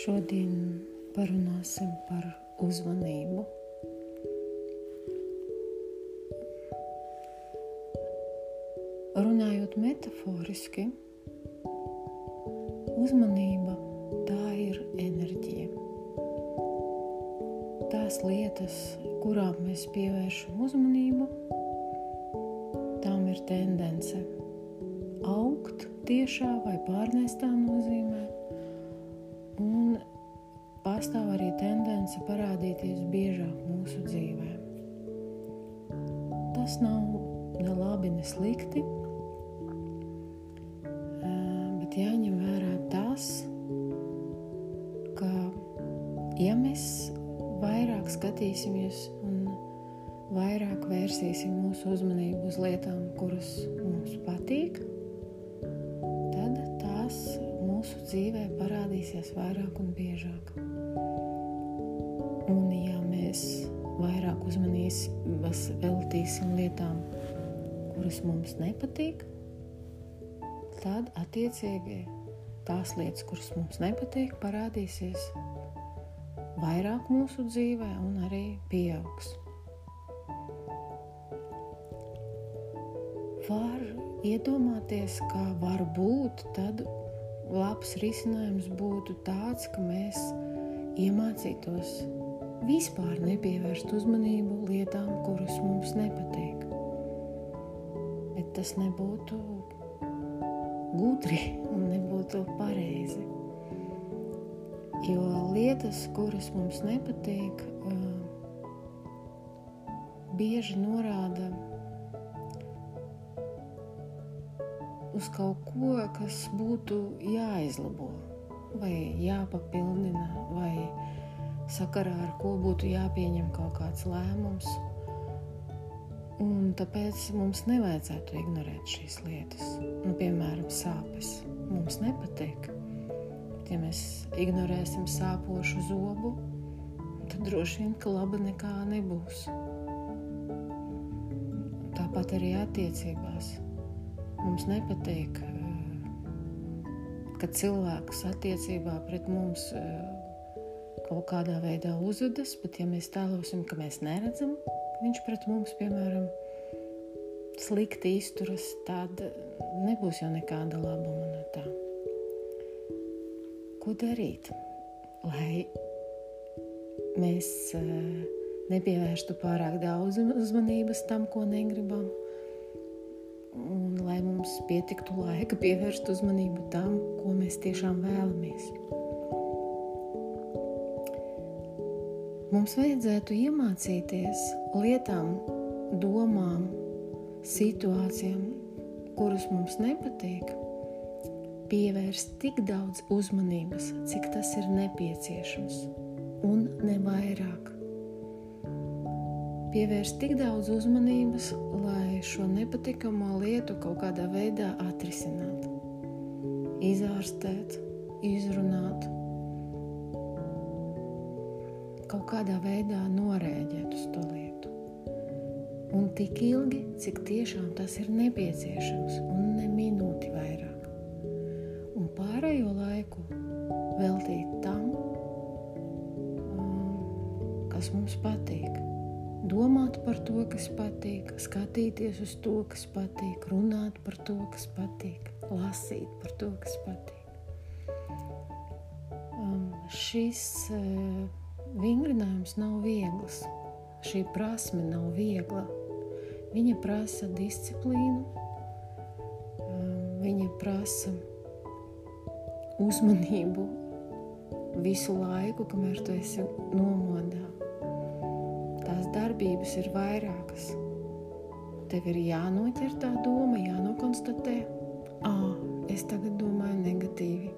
Šodien parunāsim par uzmanību. Runājot metaforiski, uzmanība tā ir enerģija. Tās lietas, kurām mēs pievēršam uzmanību, tām ir tendence augt tiešā vai pārnestā nozīmē, pastāv arī tendence parādīties biežāk mūsu dzīvē. Tas nav ne labi, ne slikti, bet jāņem vērā tas, ka ja mēs vairāk skatīsimies un vairāk vērsīsim mūsu uzmanību uz lietām, kuras mums patīk, mūsu dzīvē parādīsies vairāk un biežāk. Un, ja mēs vairāk uzmanīsim, veltīsim lietām, kuras mums nepatīk, tad attiecīgi tās lietas, kuras mums nepatīk, parādīsies vairāk mūsu dzīvē un arī pieaugs. Var iedomāties, ka var būt tad labs risinājums būtu tāds, ka mēs iemācītos vispār nepievērst uzmanību lietām, kuras mums nepatīk. Bet tas nebūtu gudri un nebūtu pareizi. Jo lietas, kuras mums nepatīk, bieži norāda uz kaut ko, kas būtu jāizlabo, vai jāpapildina, vai sakarā ar ko būtu jāpieņem kaut kāds lēmums. Un tāpēc mums nevajadzētu ignorēt šīs lietas. Nu, piemēram, sāpes. Mums nepatīk. Ja mēs ignorēsim sāpošu zobu, tad droši vien ka laba nekā nebūs. Tāpat arī attiecībās Mums nepatīk, eh, ka cilvēks attiecībā pret mums eh, kaut kādā veidā uzvedas, bet ja mēs tēlosim, ka mēs neredzam, ka viņš pret mums, piemēram, slikti izturas, tad nebūs jau nekāda labuma no tā. Ko darīt, lai mēs eh, nepievērstu pārāk daudz uzmanības tam, ko negribam? Un lai mums pietiktu laika pievērst uzmanību tam, ko mēs tiešām vēlamies. Mums vajadzētu iemācīties lietām, domām, situācijām, kuras mums nepatīk, pievērst tik daudz uzmanības, cik tas ir nepieciešams, un ne vairāk pievērst tik daudz uzmanības, lai šo nepatikamo lietu kaut kādā veidā atrisinātu, izārstēt, izrunāt, kaut kādā veidā norēģēt uz to lietu. Un tik ilgi, cik tiešām tas ir nepieciešams, un ne minūti vairāk. Un pārējo laiku veltīt tam, um, kas mums patīk domāt par to, kas patīk, skatīties uz to, kas patīk, runāt par to, kas patīk, lasīt par to, kas patīk. Um, šis uh, vingrinājums nav viegls, šī prasme nav viegla. Viņa prasa disciplīnu, um, viņa prasa uzmanību visu laiku, kamēr tu esi nomodā tās darbības ir vairākas. Tev ir jānoķer tā doma, jānokonstatē, ah, es tagad domāju negatīvi.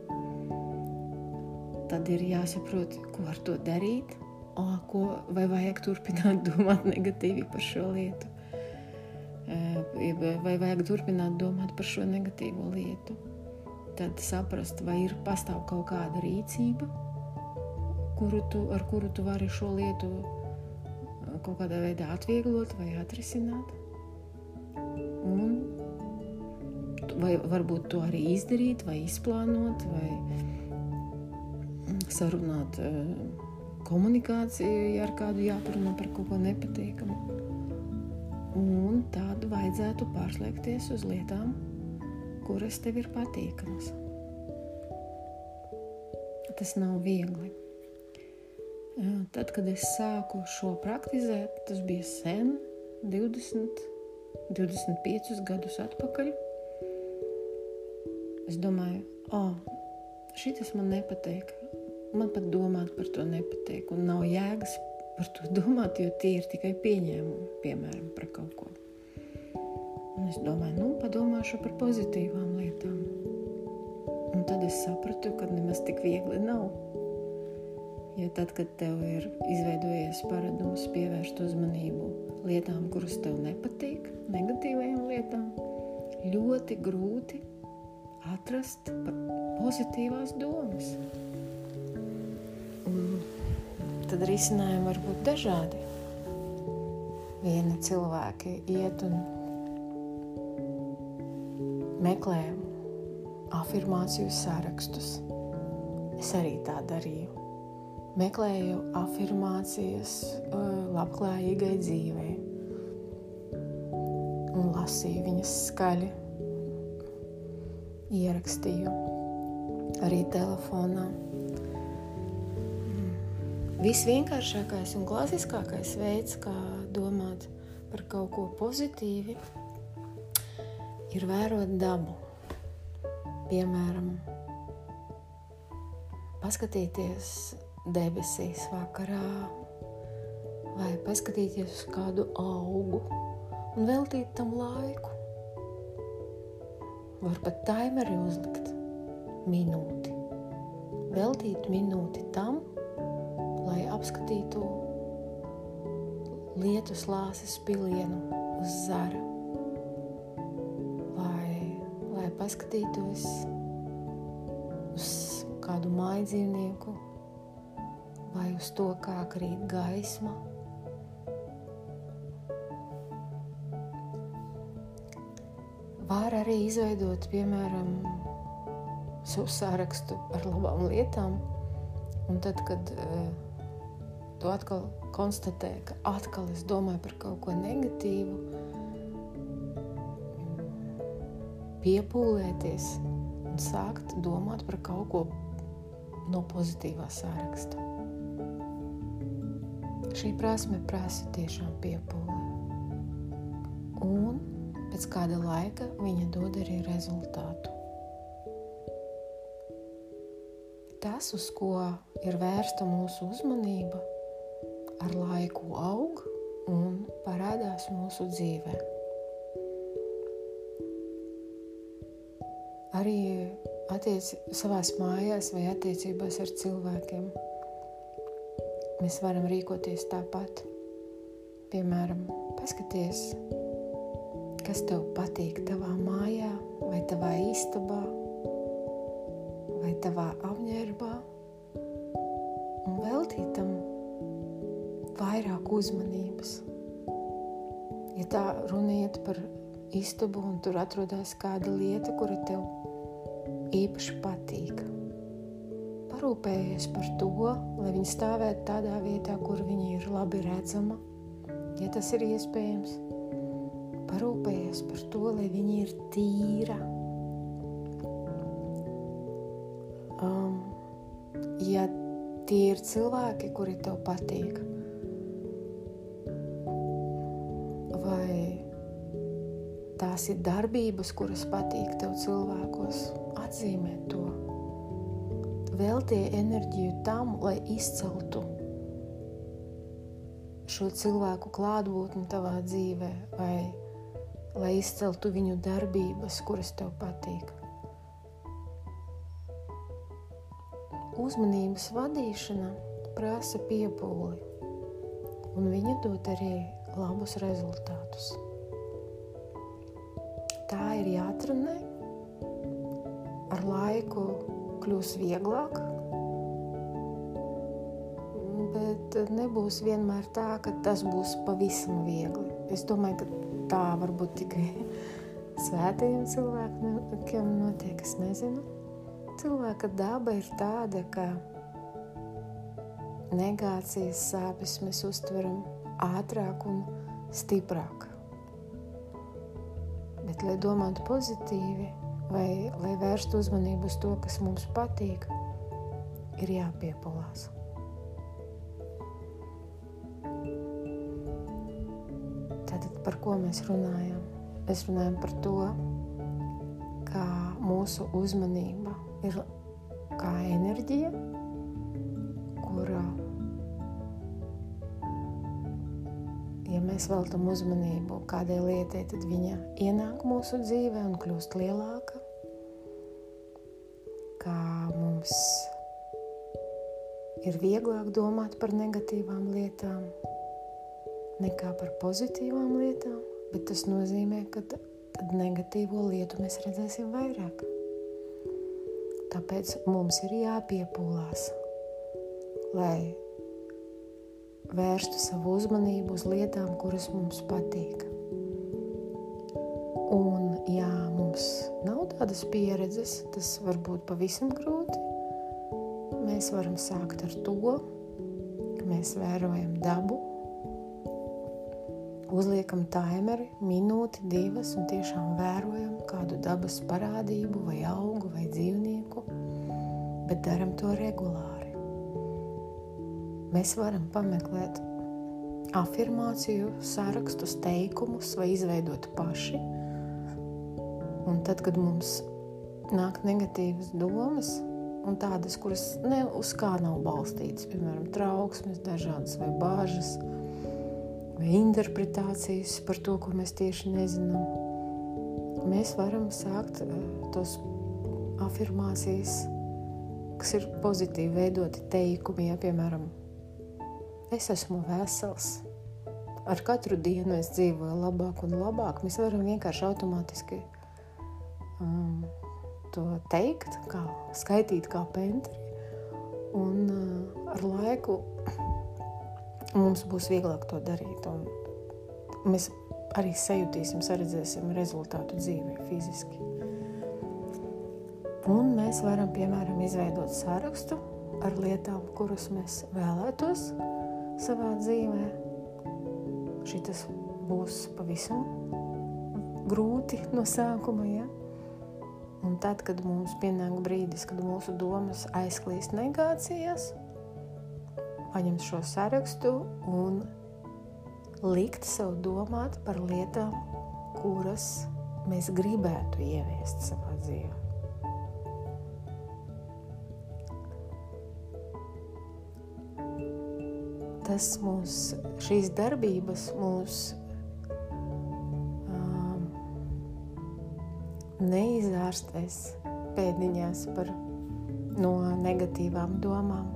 Tad ir jāsaprot, ko ar to darīt, ah, ko, vai vajag turpināt domāt negatīvi par šo lietu, vai vajag turpināt domāt par šo negatīvo lietu. Tad saprast, vai ir pastāv kaut kāda rīcība, kuru tu, ar kuru tu vari šo lietu kaut kādā veidā atvieglot vai atrisināt. Un vai varbūt to arī izdarīt, vai izplānot, vai sarunāt uh, komunikāciju, ja ar kādu jāparunā par kaut ko nepatīkamu. Un tādu vajadzētu pārslēgties uz lietām, kuras tev ir patīkamas. Tas nav viegli. Tad, kad es sāku šo praktizēt, tas bija sen, 20, 25 gadus atpakaļ. Es domāju, oh, šis man nepatīk. Man pat domāt par to nepatīk. Un nav jēgas par to domāt, jo tie ir tikai pieņēmumi, piemēram, par kaut ko. Un es domāju, nu, padomāšu par pozitīvām lietām. Un tad es sapratu, ka nemaz tik viegli nav. Jo tad, kad tev ir izveidojies paradums pievērst uzmanību lietām, kuras tev nepatīk, negatīvajām lietām, ļoti grūti atrast pozitīvās domas. Un tad risinājumi var būt dažādi. Vieni cilvēki iet un meklē afirmāciju sārakstus. Es arī tā darīju meklēju afirmācijas labklājīgai dzīvei un lasīju viņas skaļi. Ierakstīju arī telefonā. Visvienkāršākais un klasiskākais veids, kā domāt par kaut ko pozitīvi, ir vērot dabu. Piemēram, paskatīties debesīs vakarā, vai paskatīties uz kādu augu un veltīt tam laiku. Var pat taimeri uzlikt minūti. Veltīt minūti tam, lai apskatītu lietu slāpes pilienu uz zara, paskatītos uz kādu māju dzīvnieku vai uz to, kā krīt gaisma. Var arī izveidot, piemēram, savu sārakstu ar labām lietām, un tad, kad uh, tu atkal konstatē, ka atkal es domāju par kaut ko negatīvu, piepūlēties un sākt domāt par kaut ko no pozitīvā sāraksta. Šī prasme prasa tiešām piepūli. Un pēc kāda laika viņa dod arī rezultātu. Tas, uz ko ir vērsta mūsu uzmanība, ar laiku aug un parādās mūsu dzīvē. Arī attiec, savās mājās vai attiecībās ar cilvēkiem mēs varam rīkoties tāpat. Piemēram, paskaties, kas tev patīk tavā mājā, vai tavā istabā, vai tavā apģērbā, un veltīt tam vairāk uzmanības. Ja tā runiet par istabu un tur atrodas kāda lieta, kura tev īpaši patīk parūpējies par to, lai viņi stāvētu tādā vietā, kur viņi ir labi redzama, ja tas ir iespējams. Parūpējies par to, lai viņi ir tīra. Um, ja tie ir cilvēki, kuri tev patīk, vai tās ir darbības, kuras patīk tev cilvēkos, atzīmē to veltīja enerģiju tam, lai izceltu šo cilvēku klātbūtni tavā dzīvē, vai lai izceltu viņu darbības, kuras tev patīk. Uzmanības vadīšana prasa piepūli, un viņa dod arī labus rezultātus. Tā ir jāatrenē ar laiku kļūs vieglāk, bet nebūs vienmēr tā, ka tas būs pavisam viegli. Es domāju, ka tā varbūt tikai svētajiem cilvēkiem notiek, es nezinu. Cilvēka daba ir tāda, ka negācijas sāpes mēs uztveram ātrāk un stiprāk. Bet, lai domātu pozitīvi, vai lai vērstu uzmanību uz to, kas mums patīk, ir jāpiepalās. Tātad par ko mēs runājam? Mēs runājam par to, kā mūsu uzmanība ir kā enerģija, kura ja mēs veltam uzmanību kādai lietai, tad viņa ienāk mūsu dzīvē un kļūst lielāka. Kā mums ir vieglāk domāt par negatīvām lietām nekā par pozitīvām lietām, bet tas nozīmē, ka tad negatīvo lietu mēs redzēsim vairāk. Tāpēc mums ir jāpiepūlās, lai vērstu savu uzmanību uz lietām, kuras mums patīk. Nav tādas pieredzes, tas var būt pavisam grūti. Mēs varam sākt ar to, ka mēs vērojam dabu, uzliekam timeri, minūti, divas, un tiešām vērojam kādu dabas parādību, vai augu, vai dzīvnieku, bet darām to regulāri mēs varam pameklēt afirmāciju, sarakstus, teikumus vai izveidot paši. Un tad, kad mums nāk negatīvas domas, un tādas, kuras ne uz kā nav balstītas, piemēram, trauksmes, dažādas vai bāžas, vai interpretācijas par to, ko mēs tieši nezinām, mēs varam sākt eh, tos afirmācijas, kas ir pozitīvi veidoti teikumi, ja, piemēram, es esmu vesels. Ar katru dienu es dzīvoju labāk un labāk. Mēs varam vienkārši automātiski um, to teikt, kā skaitīt kā pentri. Un uh, ar laiku mums būs vieglāk to darīt. Un mēs arī sajutīsim, saredzēsim rezultātu dzīvē fiziski. Un mēs varam, piemēram, izveidot sarakstu ar lietām, kuras mēs vēlētos savā dzīvē. Šis būs pavisam grūti no sākuma. Ja? Un tad, kad mums pienāk brīdis, kad mūsu domas aizklīst negācijās, paņemt šo sarakstu un likt sev domāt par lietām, kuras mēs gribētu ieviest savā dzīvē. tas mūs, šīs darbības mūs neizārstēs pēdiņās par, no negatīvām domām,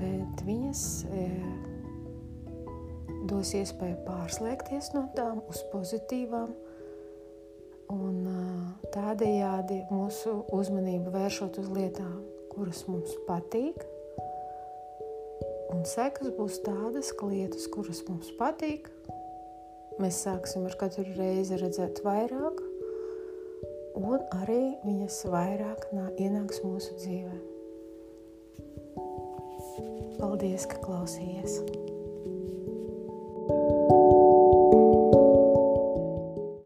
bet viņas e, dos iespēju pārslēgties no tām uz pozitīvām un tādējādi mūsu uzmanību vēršot uz lietām, kuras mums patīk, Un sekas būs tādas, ka lietas, kuras mums patīk, mēs sāksim ar katru reizi redzēt vairāk, un arī viņas vairāk nā, ienāks mūsu dzīvē. Paldies, ka klausījies!